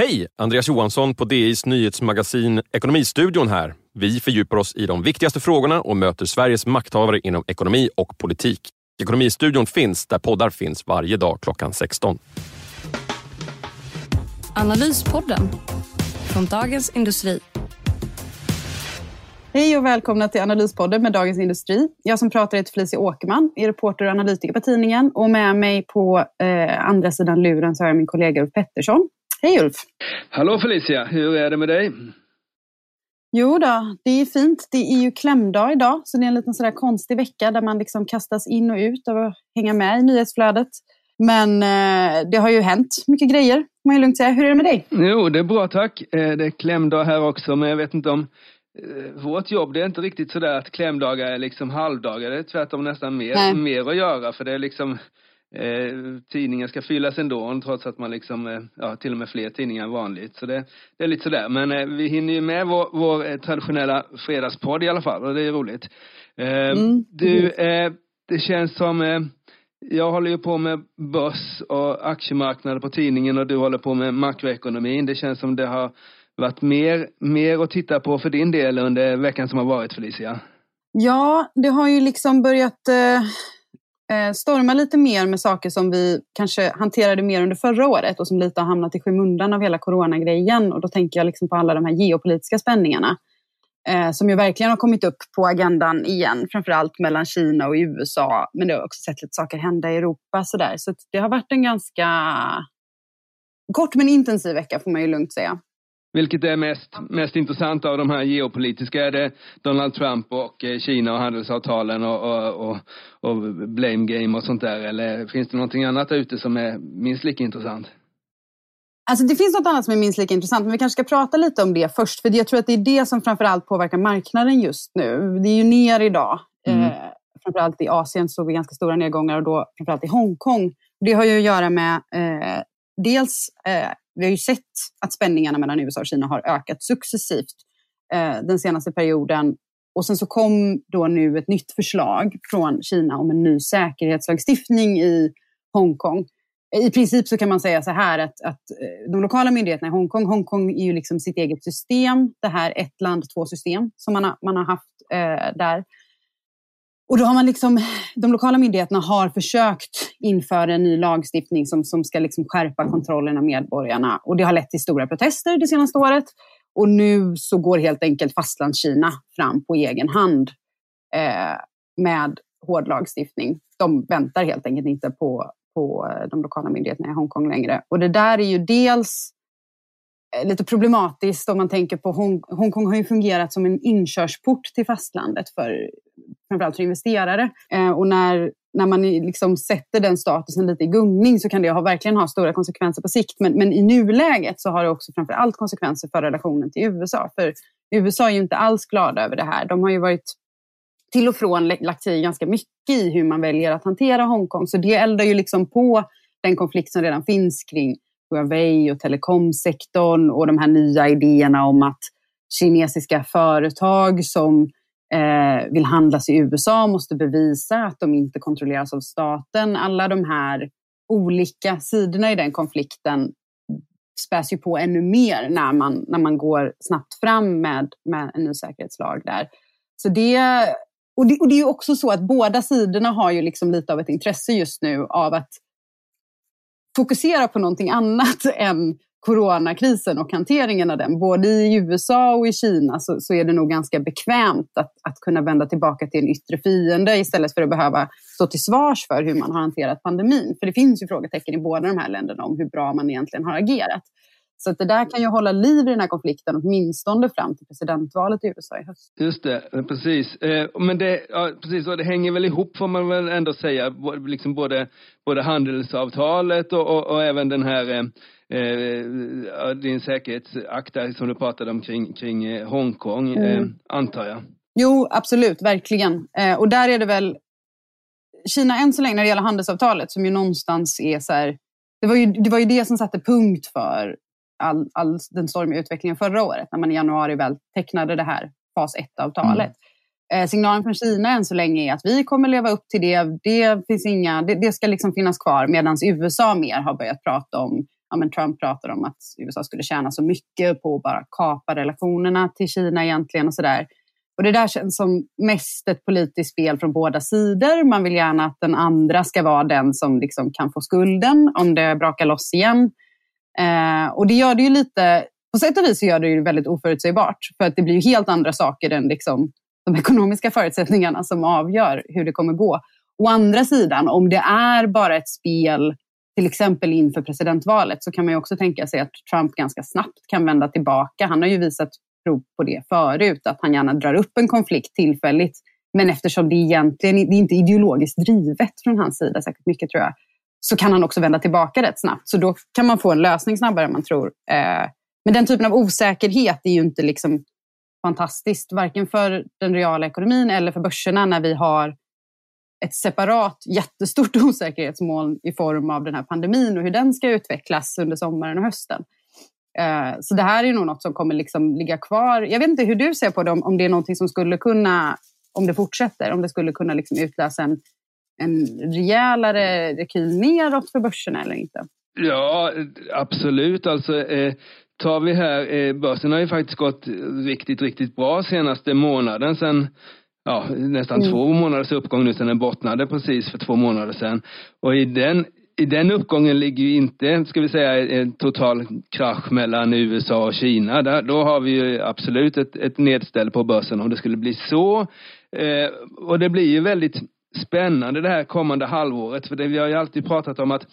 Hej! Andreas Johansson på DIs nyhetsmagasin Ekonomistudion här. Vi fördjupar oss i de viktigaste frågorna och möter Sveriges makthavare inom ekonomi och politik. Ekonomistudion finns där poddar finns varje dag klockan 16. Analyspodden från Dagens Industri. Hej och välkomna till Analyspodden med Dagens Industri. Jag som pratar heter Felicia Åkerman, är reporter och analytiker på tidningen och med mig på eh, andra sidan luren så har jag min kollega Ulf Pettersson. Hej Ulf! Hallå Felicia, hur är det med dig? Jo då, det är fint. Det är ju klämdag idag, så det är en liten sådär konstig vecka där man liksom kastas in och ut och hänga med i nyhetsflödet. Men eh, det har ju hänt mycket grejer, kan man ju lugnt säga. Hur är det med dig? Jo, det är bra tack. Eh, det är klämdag här också, men jag vet inte om eh, vårt jobb, det är inte riktigt sådär att klämdagar är liksom halvdagar. Det är tvärtom nästan mer, mer att göra, för det är liksom eh, tidningen ska fyllas ändå trots att man liksom, eh, ja till och med fler tidningar än vanligt. Så det, det är lite sådär. Men eh, vi hinner ju med vår, vår eh, traditionella fredagspodd i alla fall och det är roligt. Mm. Du, det känns som jag håller ju på med börs och aktiemarknader på tidningen och du håller på med makroekonomin. Det känns som det har varit mer, mer att titta på för din del under veckan som har varit Felicia. Ja, det har ju liksom börjat Eh, Eh, storma lite mer med saker som vi kanske hanterade mer under förra året och som lite har hamnat i skymundan av hela coronagrejen. Och då tänker jag liksom på alla de här geopolitiska spänningarna eh, som ju verkligen har kommit upp på agendan igen, framförallt mellan Kina och USA. Men det har också sett lite saker hända i Europa. Sådär. Så det har varit en ganska kort men intensiv vecka får man ju lugnt säga. Vilket är mest, mest intressant av de här geopolitiska? Är det Donald Trump och eh, Kina och handelsavtalen och, och, och, och blame game och sånt där? Eller finns det någonting annat där ute som är minst lika intressant? Alltså det finns något annat som är minst lika intressant, men vi kanske ska prata lite om det först. För jag tror att det är det som framförallt påverkar marknaden just nu. Det är ju ner idag. Mm. Eh, framförallt i Asien såg vi ganska stora nedgångar och då framförallt i Hongkong. Det har ju att göra med eh, dels eh, vi har ju sett att spänningarna mellan USA och Kina har ökat successivt eh, den senaste perioden. Och sen så kom då nu ett nytt förslag från Kina om en ny säkerhetslagstiftning i Hongkong. I princip så kan man säga så här att, att eh, de lokala myndigheterna i Hongkong, Hongkong är ju liksom sitt eget system, det här ett land, två system som man har, man har haft eh, där. Och då har man liksom, de lokala myndigheterna har försökt införa en ny lagstiftning som, som ska liksom skärpa kontrollen av medborgarna. Och det har lett till stora protester det senaste året. Och nu så går helt enkelt Fastlandskina fram på egen hand eh, med hård lagstiftning. De väntar helt enkelt inte på, på eh, de lokala myndigheterna i Hongkong längre. Och det där är ju dels Eh, Eh, lite problematiskt om man tänker på Hong Hongkong har ju fungerat som en inkörsport till fastlandet för framförallt för investerare. Eh, och när, när man liksom sätter den statusen lite i gungning så kan det ha, verkligen ha stora konsekvenser på sikt. Men, men i nuläget så har det också framförallt konsekvenser för relationen till USA. För USA är ju inte alls glada över det här. De har ju varit till och från lagt sig ganska mycket i hur man väljer att hantera Hongkong. Så det eldar ju liksom på den konflikt som redan finns kring Huawei och telekomsektorn och de här nya idéerna om att kinesiska företag som eh, vill handlas i USA måste bevisa att de inte kontrolleras av staten. Alla de här olika sidorna i den konflikten späs ju på ännu mer när man, när man går snabbt fram med, med en ny säkerhetslag där. Så det, och, det, och det är också så att båda sidorna har ju liksom lite av ett intresse just nu av att fokusera på någonting annat än coronakrisen och hanteringen av den. Både i USA och i Kina så, så, är det nog ganska bekvämt att, att kunna vända tillbaka till en yttre fiende istället för att behöva stå till svars för hur man har hanterat pandemin. För det finns ju frågetecken i båda de här länderna om hur bra man egentligen har agerat. Så att det där kan ju hålla liv i den här konflikten åtminstone fram till presidentvalet i USA i höst. Just det, precis. Eh, men det, ja, precis, och det hänger väl ihop får man väl ändå säga, liksom både, både handelsavtalet och, och, och även den här eh, eh din säkerhetsakt som du pratade om kring, kring eh, Hongkong, mm. eh, antar jag. Jo, absolut, verkligen. Eh, och där är det väl Kina än så länge när det gäller handelsavtalet som ju någonstans är så här, det var ju det, var ju det som satte punkt för all, all den stormiga utvecklingen förra året när man i januari väl tecknade det här fas 1-avtalet. Mm. Eh, signalen från Kina än så länge är att vi kommer leva upp till det. Det, finns inga, det, det ska liksom finnas kvar medan USA mer har börjat prata om ja, men Trump pratar om att USA skulle tjäna så mycket på att bara kapa relationerna till Kina egentligen och sådär. Och det där känns som mest ett politiskt spel från båda sidor. Man vill gärna att den andra ska vara den som liksom kan få skulden om det brakar loss igen. Eh, och det gör det ju lite, på sätt och vis så gör det ju väldigt oförutsägbart. För att det blir ju helt andra saker än liksom de ekonomiska förutsättningarna som avgör hur det kommer gå. Å andra sidan, om det är bara ett spel till exempel inför presidentvalet så kan man ju också tänka sig att Trump ganska snabbt kan vända tillbaka. Han har ju visat prov på det förut, att han gärna drar upp en konflikt tillfälligt. Men eftersom det egentligen det är inte ideologiskt drivet från hans sida särskilt mycket tror jag, så kan han också vända tillbaka rätt snabbt. Så då kan man få en lösning snabbare än man tror. Eh, men den typen av osäkerhet är ju inte liksom fantastiskt, varken för den reala ekonomin eller för börserna när vi har ett separat jättestort osäkerhetsmoln i form av den här pandemin och hur den ska utvecklas under sommaren och hösten. Eh, så det här är nog något som kommer liksom ligga kvar. Jag vet inte hur du ser på det, om det är någonting som skulle kunna, om det fortsätter, om det skulle kunna liksom utlösa en, en rejälare rekyl neråt för börserna eller inte? Ja, absolut. Alltså, eh, tar vi här, eh, börsen har ju faktiskt gått riktigt, riktigt bra senaste månaden sen ja, nästan mm. två månaders uppgång nu sen den bottnade precis för två månader sedan. Och i den i den uppgången ligger ju inte, ska vi säga, en total krasch mellan USA och Kina. Där, då har vi ju absolut ett, ett nedställ på börsen om det skulle bli så. Eh, och det blir ju väldigt spännande det här kommande halvåret. För det, vi har ju alltid pratat om att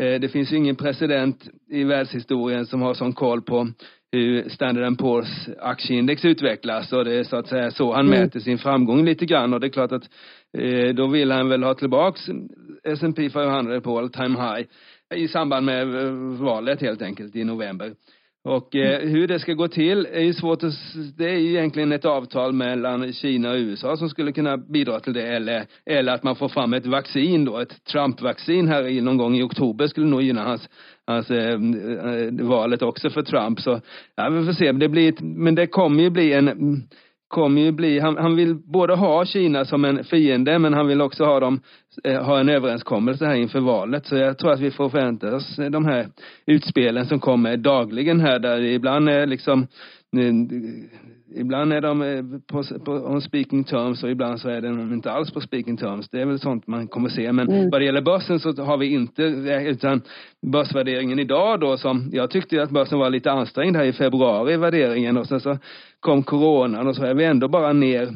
eh, det finns ingen president i världshistorien som har sån koll på hur Standard Poor's aktieindex utvecklas och det är så att säga så han mm. mäter sin framgång lite grann och det är klart att eh, då vill han väl ha tillbaks S&P 500 på all time high i samband med eh, valet helt enkelt i november. Och eh, mm. hur det ska gå till är ju svårt att, det är ju egentligen ett avtal mellan Kina och USA som skulle kunna bidra till det eller, eller att man får fram ett vaccin då, ett Trump-vaccin här i, någon gång i oktober skulle nog gynna hans, hans eh, eh valet också för Trump så, ja vi får se, det blir, men det kommer ju bli en kommer ju bli, han, han vill både ha Kina som en fiende men han vill också ha dem, eh, ha en överenskommelse här inför valet. Så jag tror att vi får förvänta oss eh, de här utspelen som kommer dagligen här där ibland är liksom eh, ibland är de eh, på, på on speaking terms och ibland så är de inte alls på speaking terms. Det är väl sånt man kommer se. Men mm. vad det gäller börsen så har vi inte, utan börsvärderingen idag då som, jag tyckte att börsen var lite ansträngd här i februari värderingen och sen så kom coronan och så är vi ändå bara ner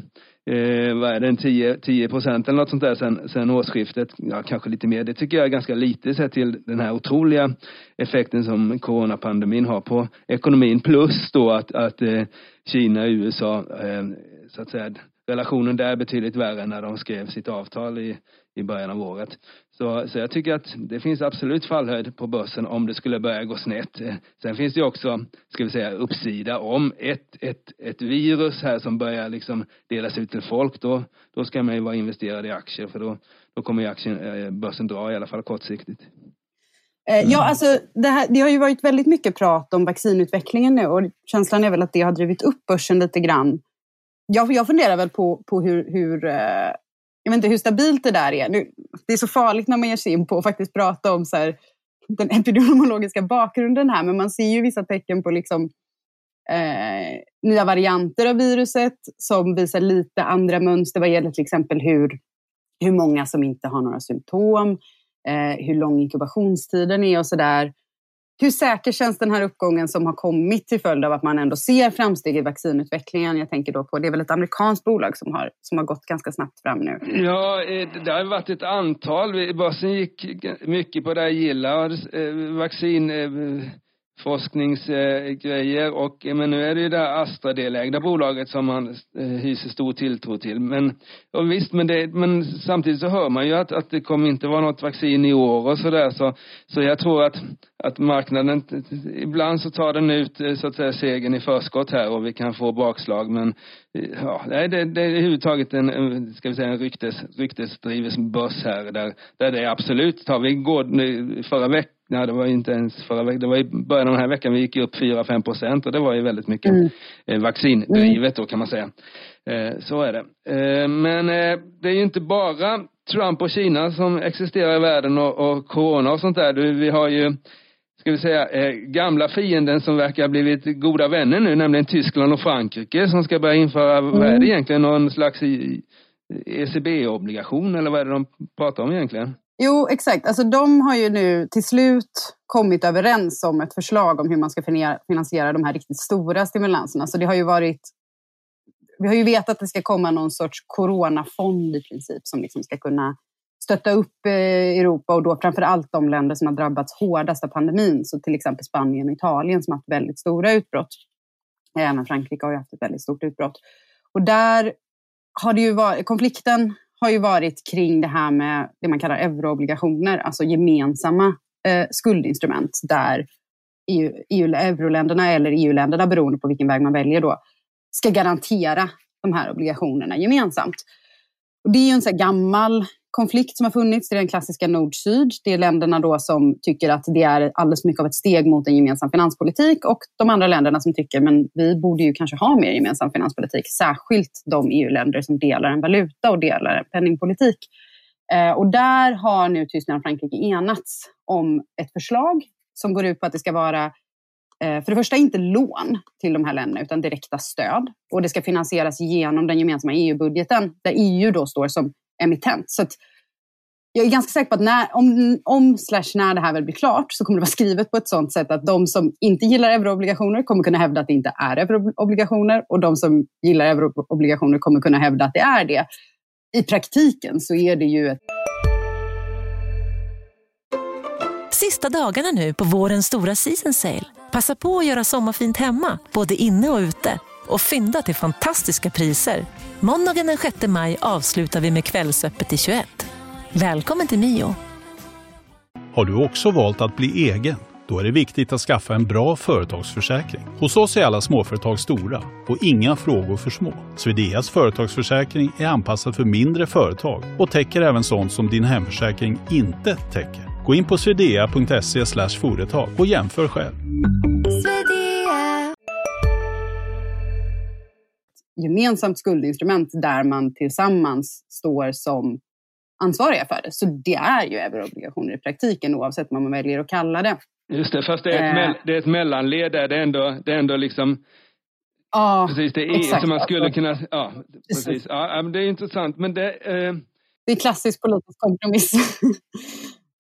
eh, vad är det, 10, 10 procent eller något sånt där sen, sen årsskiftet. Ja, kanske lite mer. Det tycker jag är ganska lite sett till den här otroliga effekten som coronapandemin har på ekonomin. Plus då att, att eh, Kina och USA, eh, så att säga, relationen där är betydligt värre än när de skrev sitt avtal i, i början av året. Så, så jag tycker att det finns absolut fallhöjd på börsen om det skulle börja gå snett. Sen finns det också, ska vi säga, uppsida om ett, ett, ett virus här som börjar liksom delas ut till folk. Då, då ska man ju vara investerad i aktier för då, då kommer ju aktien, eh, börsen dra i alla fall kortsiktigt. Mm. Ja, alltså det, här, det har ju varit väldigt mycket prat om vaccinutvecklingen nu och känslan är väl att det har drivit upp börsen lite grann. Jag, jag funderar väl på, på hur, hur eh, jag vet inte hur stabilt det där är. Nu, det är så farligt när man ger sig in på att faktiskt prata om så här, den epidemiologiska bakgrunden här, men man ser ju vissa tecken på liksom, eh, nya varianter av viruset som visar lite andra mönster vad gäller till exempel hur, hur många som inte har några symptom, eh, hur lång inkubationstiden är och sådär. Hur säker känns den här uppgången som har kommit till följd av att man ändå ser framsteg i vaccinutvecklingen? Jag tänker då på, det är väl ett amerikanskt bolag som har, som har gått ganska snabbt fram nu? Ja, eh, det har varit ett antal. Börsen gick mycket på det här gilla, eh, vaccin eh, forskningsgrejer och men nu är det ju det Astra-delägda bolaget som man eh, hyser stor tilltro till. Men och visst, men, det, men samtidigt så hör man ju att, att det kommer inte vara något vaccin i år och sådär så, så jag tror att, att marknaden, ibland så tar den ut eh, så att säga segern i förskott här och vi kan få bakslag men eh, ja, det, det, det är överhuvudtaget en, ska vi säga en ryktes, ryktesdriven börs här där, där det är absolut, tar vi går förra veckan Nej, det var inte ens förra veckan. Det var i början av den här veckan vi gick upp 4-5 procent och det var ju väldigt mycket mm. Eh, vaccindrivet då kan man säga. Eh, så är det. Eh, men det är ju inte bara Trump och Kina som existerar i världen och, och corona och sånt där. Vi har ju ska vi säga, gamla fienden som verkar ha blivit goda vänner nu, nämligen Tyskland och Frankrike som ska börja införa, mm. vad är det egentligen, någon slags ECB-obligation eller vad är det de pratar om egentligen? Jo, exakt. Alltså, de har ju nu till slut kommit överens om ett förslag om hur man ska finansiera de här riktigt stora stimulanserna. Så det har ju varit... Vi har ju vetat att det ska komma någon sorts coronafond i princip som liksom ska kunna stötta upp eh, Europa och då framför allt de länder som har drabbats hårdast av pandemin. Så till exempel Spanien och Italien som har haft väldigt stora utbrott. Även Frankrike har ju haft ett väldigt stort utbrott. Och där har det ju varit, konflikten har ju varit kring det här med det man kallar euroobligationer, alltså gemensamma eh, skuldinstrument där EU, EU, euroländerna eller EU-länderna, beroende på vilken väg man väljer då, ska garantera de här obligationerna gemensamt. Och det är ju en så gammal konflikt som har funnits. Det är den klassiska nord-syd. Det är länderna då som tycker att det är alldeles mycket av ett steg mot en gemensam finanspolitik och de andra länderna som tycker men vi borde ju kanske ha mer gemensam finanspolitik. Särskilt de EU-länder som delar en valuta och delar en penningpolitik. Eh, och där har nu Tyskland och Frankrike enats om ett förslag som går ut på att det ska vara eh, för det första inte lån till de här länderna utan direkta stöd. Och det ska finansieras genom den gemensamma EU-budgeten där EU då står som emittent. Så jag är ganska säker på att när, om, om slash när det här väl blir klart så kommer det vara skrivet på ett sådant sätt att de som inte gillar euroobligationer kommer kunna hävda att det inte är euroobligationer och de som gillar euroobligationer kommer kunna hävda att det är det. I praktiken så är det ju ett... Sista dagarna nu på vårens stora season sale. Passa på att göra sommarfint hemma, både inne och ute och fynda till fantastiska priser. Måndagen den 6 maj avslutar vi med Kvällsöppet i 21. Välkommen till Mio. Har du också valt att bli egen? Då är det viktigt att skaffa en bra företagsförsäkring. Hos oss är alla småföretag stora och inga frågor för små. Swedeas företagsförsäkring är anpassad för mindre företag och täcker även sånt som din hemförsäkring inte täcker. Gå in på swedea.se företag och jämför själv gemensamt skuldinstrument där man tillsammans står som ansvariga för det. Så det är ju euroobligationer i praktiken oavsett vad man väljer att kalla det. Just det, fast det är ett, eh, det är ett mellanled där. Det är ändå, det är ändå liksom Ja, precis. Det är exakt. som man skulle alltså, kunna... Ja, precis. Ja, det är intressant. Men det... Eh, det är klassisk politisk kompromiss.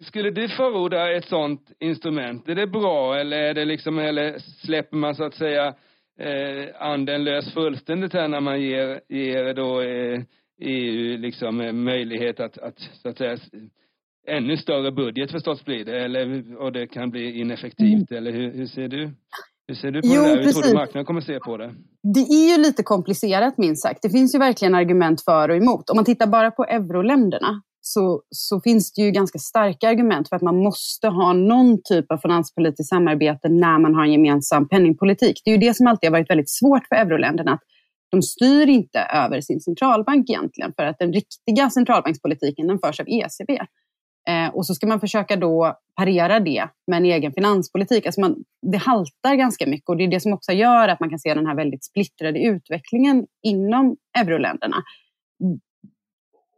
skulle du förorda ett sånt instrument? Är det bra eller är det liksom, eller släpper man så att säga eh, anden lös fullständigt här när man ger, ger då eh, EU liksom eh, möjlighet att, att så att säga ännu större budget förstås blir det eller och det kan bli ineffektivt mm. eller hur, hur, ser du? Hur ser du på jo, det? Hur tror du marknaden kommer se på det? Det är ju lite komplicerat minst sagt. Det finns ju verkligen argument för och emot. Om man tittar bara på euroländerna så, så finns det ju ganska starka argument för att man måste ha någon typ av finanspolitiskt samarbete när man har en gemensam penningpolitik. Det är ju det som alltid har varit väldigt svårt för euroländerna. Att de styr inte över sin centralbank egentligen för att den riktiga centralbankspolitiken den förs av ECB. Eh, och så ska man försöka då parera det med en egen finanspolitik. Alltså man, det haltar ganska mycket och det är det som också gör att man kan se den här väldigt splittrade utvecklingen inom euroländerna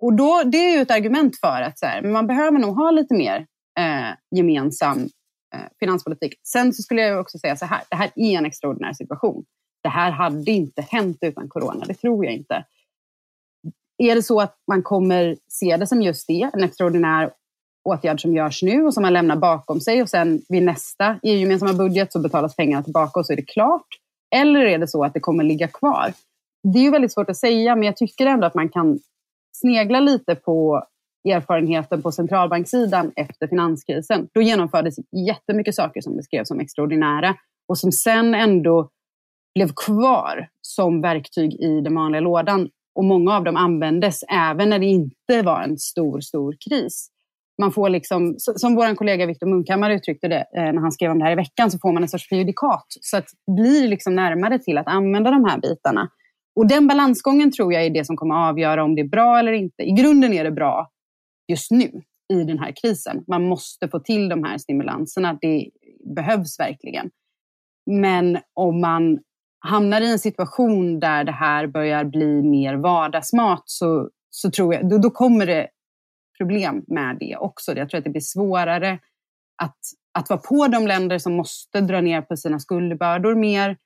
och då, det är ju ett argument för att så här, man behöver nog ha lite mer eh, gemensam eh, finanspolitik. Sen så skulle jag också säga så här, det här är en extraordinär situation. Det här hade inte hänt utan corona, det tror jag inte. Är det så att man kommer se det som just det, en extraordinär åtgärd som görs nu och som man lämnar bakom sig och sen vid nästa EU-gemensamma budget så betalas pengarna tillbaka och så är det klart? Eller är det så att det kommer ligga kvar? Det är ju väldigt svårt att säga, men jag tycker ändå att man kan snegla lite på erfarenheten på centralbanksidan efter finanskrisen. Då genomfördes jättemycket saker som beskrevs som extraordinära och som sen ändå blev kvar som verktyg i den vanliga lådan. Och många av dem användes även när det inte var en stor, stor kris. Man får liksom, som vår kollega Viktor Munkhammar uttryckte det eh, när han skrev om det här i veckan, så får man en sorts prejudikat. Så att det blir liksom närmare till att använda de här bitarna. Och den balansgången tror jag är det som kommer att avgöra om det är bra eller inte. I grunden är det bra just nu i den här krisen. Man måste få till de här stimulanserna. Det behövs verkligen. Men om man hamnar i en situation där det här börjar bli mer vardagsmat så, så tror jag, då, då kommer det problem med det också. Jag tror att det blir svårare att, att vara på de länder som måste dra ner på sina skuldbördor mer.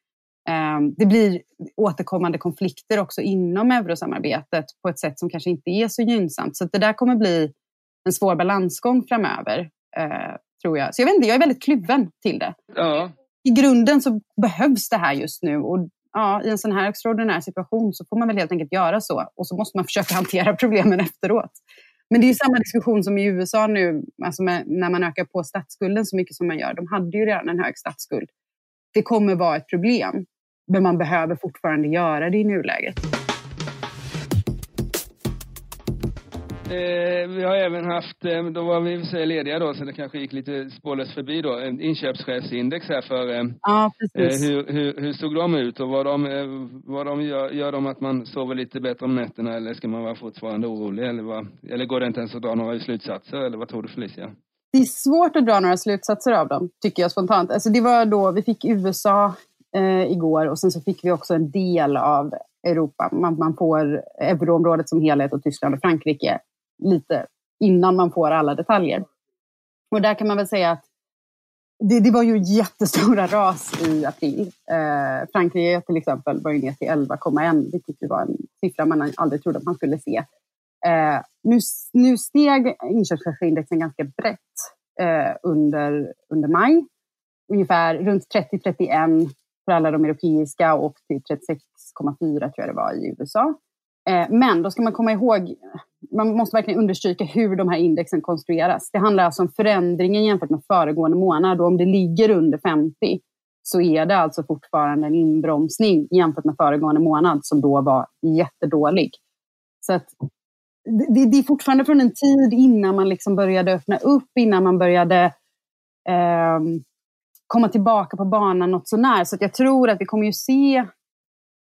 Ehm, det blir återkommande konflikter också inom eurosamarbetet på ett sätt som kanske inte är så gynnsamt. Så det där kommer bli en svår balansgång framöver, eh, tror jag. Så jag vet inte, jag är väldigt kluven till det. Ja. I grunden så behövs det här just nu och ja, i en sån här extraordinär situation så får man väl helt enkelt göra så och så måste man försöka hantera problemen efteråt. Men det är samma diskussion som i USA nu, alltså när man ökar på statsskulden så mycket som man gör. De hade ju redan en hög statsskuld. Det kommer vara ett problem, men man behöver fortfarande göra det i nuläget. Eh, vi har även haft, eh, då var vi i lediga då, så det kanske gick lite spårlöst förbi då, en inköpschefsindex här för eh. Eh, hur, hur, hur såg de ut och vad de, eh, vad de gör, gör de att man sover lite bättre om nätterna eller ska man vara fortfarande orolig eller, vad, eller går det inte ens att dra några slutsatser eller vad tror du Felicia? Det är svårt att dra några slutsatser av dem, tycker jag spontant. Alltså det var då, vi fick USA eh, igår och sen så fick vi också en del av Europa. Man, man får euroområdet som helhet och Tyskland och Frankrike lite innan man får alla detaljer. Och där kan man väl säga att det, det var ju jättestora ras i april. Eh, Frankrike till exempel var ju ner till 11,1 vilket ju var en siffra man aldrig trodde att man skulle se. Eh, nu, nu steg inköpschefsindexen ganska brett eh, under, under maj. Ungefär runt 30-31 för alla de europeiska och typ till 36,4 tror jag det var i USA. Eh, men då ska man komma ihåg, man måste verkligen understryka hur de här indexen konstrueras. Det handlar alltså om förändringen jämfört med föregående månad och om det ligger under 50 så är det alltså fortfarande en inbromsning jämfört med föregående månad som då var jättedålig. Så att det, det är fortfarande från en tid innan man liksom började öppna upp, innan man började eh, komma tillbaka på banan något sånär. Så att jag tror att vi kommer ju se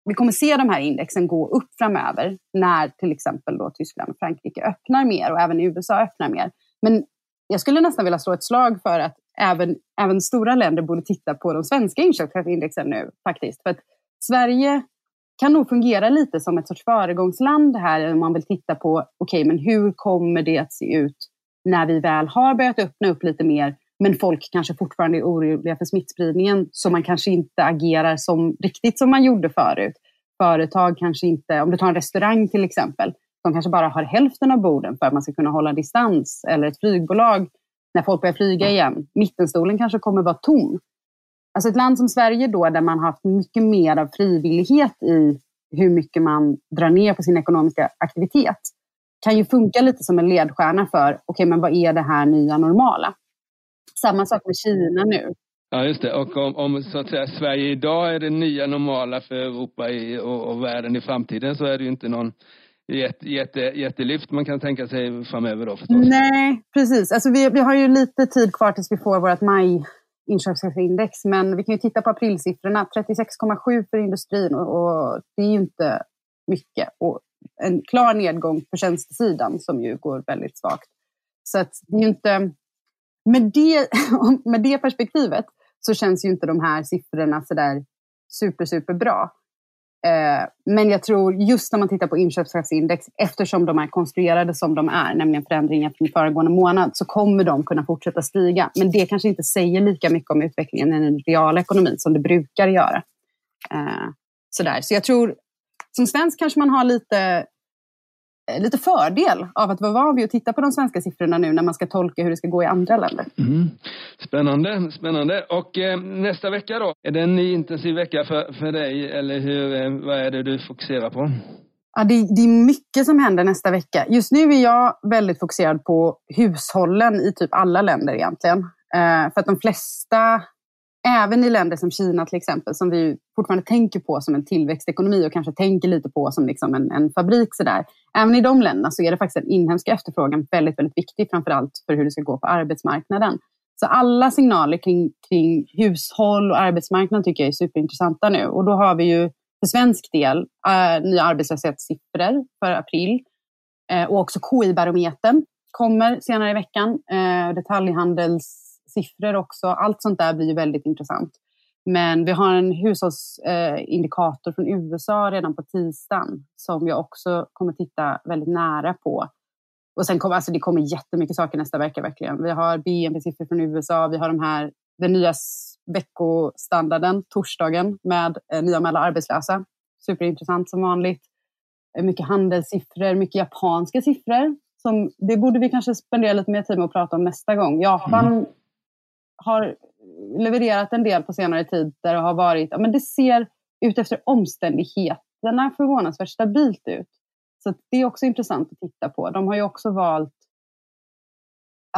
vi kommer se de här indexen gå upp framöver när till exempel då Tyskland och Frankrike öppnar mer och även USA öppnar mer. Men jag skulle nästan vilja slå ett slag för att även, även stora länder borde titta på de svenska inköpschefsindexen nu faktiskt. För att Sverige kan nog fungera lite som ett sorts föregångsland här om man vill titta på, okej, okay, men hur kommer det att se ut när vi väl har börjat öppna upp lite mer men folk kanske fortfarande är oroliga för smittspridningen så man kanske inte agerar som riktigt som man gjorde förut. Företag kanske inte, om du tar en restaurang till exempel, de kanske bara har hälften av borden för att man ska kunna hålla distans. Eller ett flygbolag, när folk börjar flyga igen, mittenstolen kanske kommer vara tom. Alltså ett land som Sverige då, där man har haft mycket mer av frivillighet i hur mycket man drar ner på sin ekonomiska aktivitet, kan ju funka lite som en ledstjärna för, okej, okay, men vad är det här nya normala? Samma sak med Kina nu. Ja, just det. Och om, om så att säga, Sverige idag är det nya normala för Europa i, och, och världen i framtiden så är det ju inte någon jätte, jätte, jättelyft man kan tänka sig framöver då förstås. Nej, precis. Alltså vi, vi har ju lite tid kvar tills vi får vårt maj inköpschefsindex, men vi kan ju titta på aprilsiffrorna. 36,7 för industrin och, och, det är ju inte mycket. Och en klar nedgång på tjänstesidan som ju går väldigt svagt. Så att det är ju inte med det, med det perspektivet så känns ju inte de här siffrorna sådär super, super bra. Eh, men jag tror just när man tittar på inköpschefsindex, eftersom de är konstruerade som de är, nämligen förändringar från föregående månad, så kommer de kunna fortsätta stiga. Men det kanske inte säger lika mycket om utvecklingen i den reala ekonomin som det brukar göra. Eh, sådär. Så jag tror, som svensk kanske man har lite lite fördel av att vara van vid att titta på de svenska siffrorna nu när man ska tolka hur det ska gå i andra länder. Mm. Spännande, spännande. Och eh, nästa vecka då? Är det en ny intensiv vecka för, för dig eller hur, eh, vad är det du fokuserar på? Ja, det, det, är mycket som händer nästa vecka. Just nu är jag väldigt fokuserad på hushållen i typ alla länder egentligen. Eh, för att de flesta, även i länder som Kina till exempel, som vi fortfarande tänker på som en tillväxtekonomi och kanske tänker lite på som liksom en, en fabrik. Sådär. Även i de länderna så är det faktiskt den inhemska efterfrågan väldigt, väldigt viktig, framförallt för hur det ska gå på arbetsmarknaden. Så alla signaler kring, kring hushåll och arbetsmarknad tycker jag är superintressanta nu. Och då har vi ju för svensk del äh, nya arbetslöshetssiffror för april. äh, och också KI-barometern kommer senare i veckan. Eh, detaljhandels siffror också. Allt sånt där blir ju väldigt intressant. Men vi har en hushållsindikator från USA redan på tisdagen som jag också kommer titta väldigt nära på. Och sen kommer, alltså det kommer jättemycket saker nästa vecka verkligen. Vi har BNP-siffror från USA, vi har de här, den nya veckostandarden torsdagen med eh, nyanmälda arbetslösa. Superintressant som vanligt. Eh, mycket handelssiffror, mycket japanska siffror. Som, det borde vi kanske spendera lite mer tid med att prata om nästa gång. Japan mm har levererat en del på senare tid där det har varit, ja, men det ser ut efter omständigheterna förvånansvärt stabilt ut. Så det är också intressant att titta på. De har ju också valt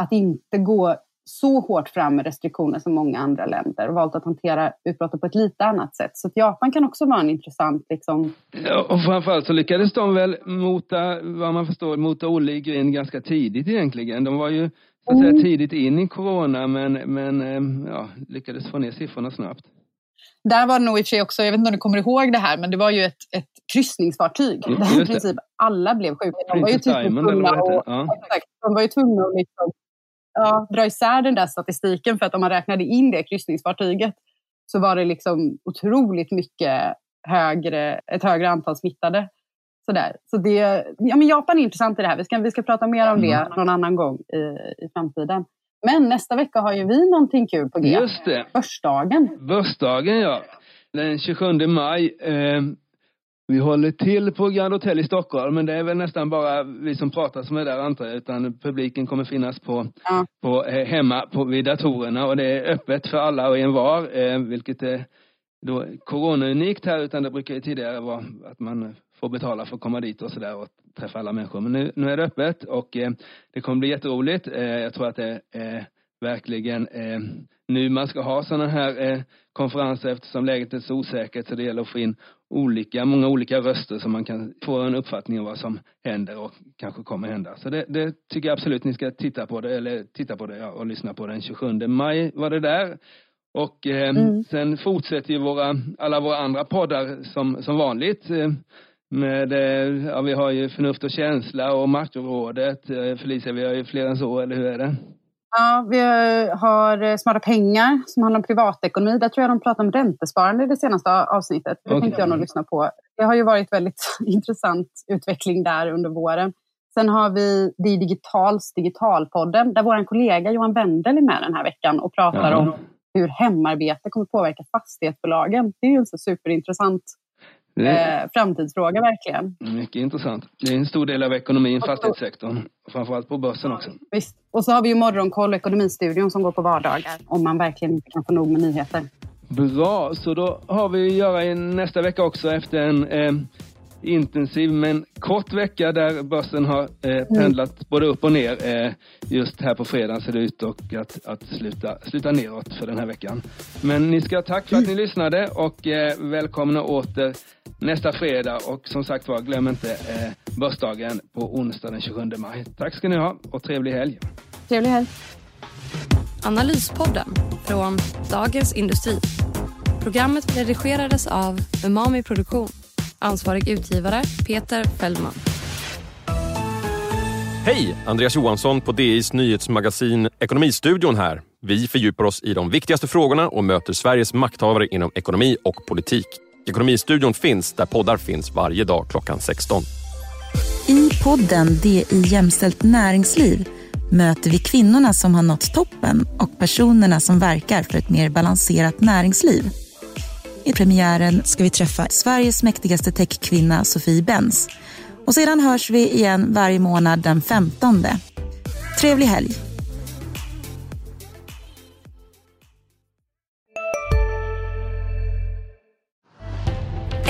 att inte gå så hårt fram med restriktioner som många andra länder och valt att hantera utbrottet på ett lite annat sätt. Så Japan kan också vara en intressant... Liksom... Ja, och framförallt så lyckades de väl mota, vad man förstår, mota Olle i grind ganska tidigt egentligen. De var ju så att säga mm. tidigt in i corona men, men eh, ja, lyckades få ner siffrorna snabbt. Där var det nog i och för sig också, jag vet inte om du kommer ihåg det här, men det var ju ett, ett kryssningsfartyg mm, där i princip alla blev sjuka. De var ju typ tvungna, och, ja. de var ju tvungna att liksom ja, dra isär den där statistiken för att om man räknade in det kryssningsfartyget så var det liksom otroligt mycket högre, ett högre antal smittade. Sådär. Så det, ja, men Japan är intressant i det här. Vi ska, vi ska prata mer om det mm. någon annan gång i, i framtiden. Men nästa vecka har ju vi någonting kul på G. Just det. Börsdagen. Börsdagen, ja. Den 27 maj. Eh, vi håller till på Grand Hotel i Stockholm, men det är väl nästan bara vi som pratar som är där antar jag, utan publiken kommer finnas på, ja. på eh, hemma på, vid datorerna och det är öppet för alla och envar, eh, vilket är då corona-unikt här, utan det brukar ju tidigare vara att man får betala för att komma dit och sådär och träffa alla människor. Men nu, nu är det öppet och eh, det kommer bli jätteroligt. Eh, jag tror att det är verkligen eh, nu man ska ha sådana här eh, konferenser eftersom läget är så osäkert så det gäller att få in olika, många olika röster så man kan få en uppfattning om vad som händer och kanske kommer hända. Så det, det tycker jag absolut ni ska titta på det, eller titta på det ja, och lyssna på den 27 maj var det där. Och eh, mm. sen fortsätter ju våra, alla våra andra poddar som, som vanligt. Eh, med, eh, ja, vi har ju Förnuft och känsla och Makrorådet. Eh, Felicia, vi har ju fler än så, eller hur är det? Ja, vi har eh, Smarta pengar som handlar om privatekonomi. Där tror jag de pratade om räntesparande i det senaste avsnittet. Det okay. tänkte jag nog lyssna på. Det har ju varit väldigt intressant utveckling där under våren. Sen har vi Det Digitals Digitalpodden där vår kollega Johan Wendel är med den här veckan och pratar ja. om hur hemarbete kommer påverka fastighetsbolagen. Det är ju en så superintressant Eh, framtidsfråga verkligen. Mycket intressant. Det är en stor del av ekonomin, fastighetssektorn. Framförallt på börsen också. Visst. Och så har vi ju Morgonkoll och Ekonomistudion som går på vardagar. Om man verkligen inte kan få nog med nyheter. Bra, så då har vi att göra nästa vecka också efter en eh, intensiv men kort vecka där börsen har eh, mm. pendlat mm. både upp och ner. Eh, just här på fredag ser det ut och att, att sluta, sluta neråt för den här veckan. Men ni ska ha tack för att ni mm. lyssnade och eh, välkomna åter nästa fredag och som sagt var glöm inte eh, börsdagen på onsdag den 27 maj. Tack ska ni ha och trevlig helg. Trevlig helg. Analyspodden från Dagens Industri. Programmet redigerades av Umami Produktion. Ansvarig utgivare Peter Fellman. Hej! Andreas Johansson på DIs nyhetsmagasin Ekonomistudion här. Vi fördjupar oss i de viktigaste frågorna och möter Sveriges makthavare inom ekonomi och politik. Ekonomistudion finns där poddar finns varje dag klockan 16. I podden DI Jämställt näringsliv möter vi kvinnorna som har nått toppen och personerna som verkar för ett mer balanserat näringsliv. I premiären ska vi träffa Sveriges mäktigaste techkvinna Sofie Benz. Och sedan hörs vi igen varje månad den 15. Trevlig helg!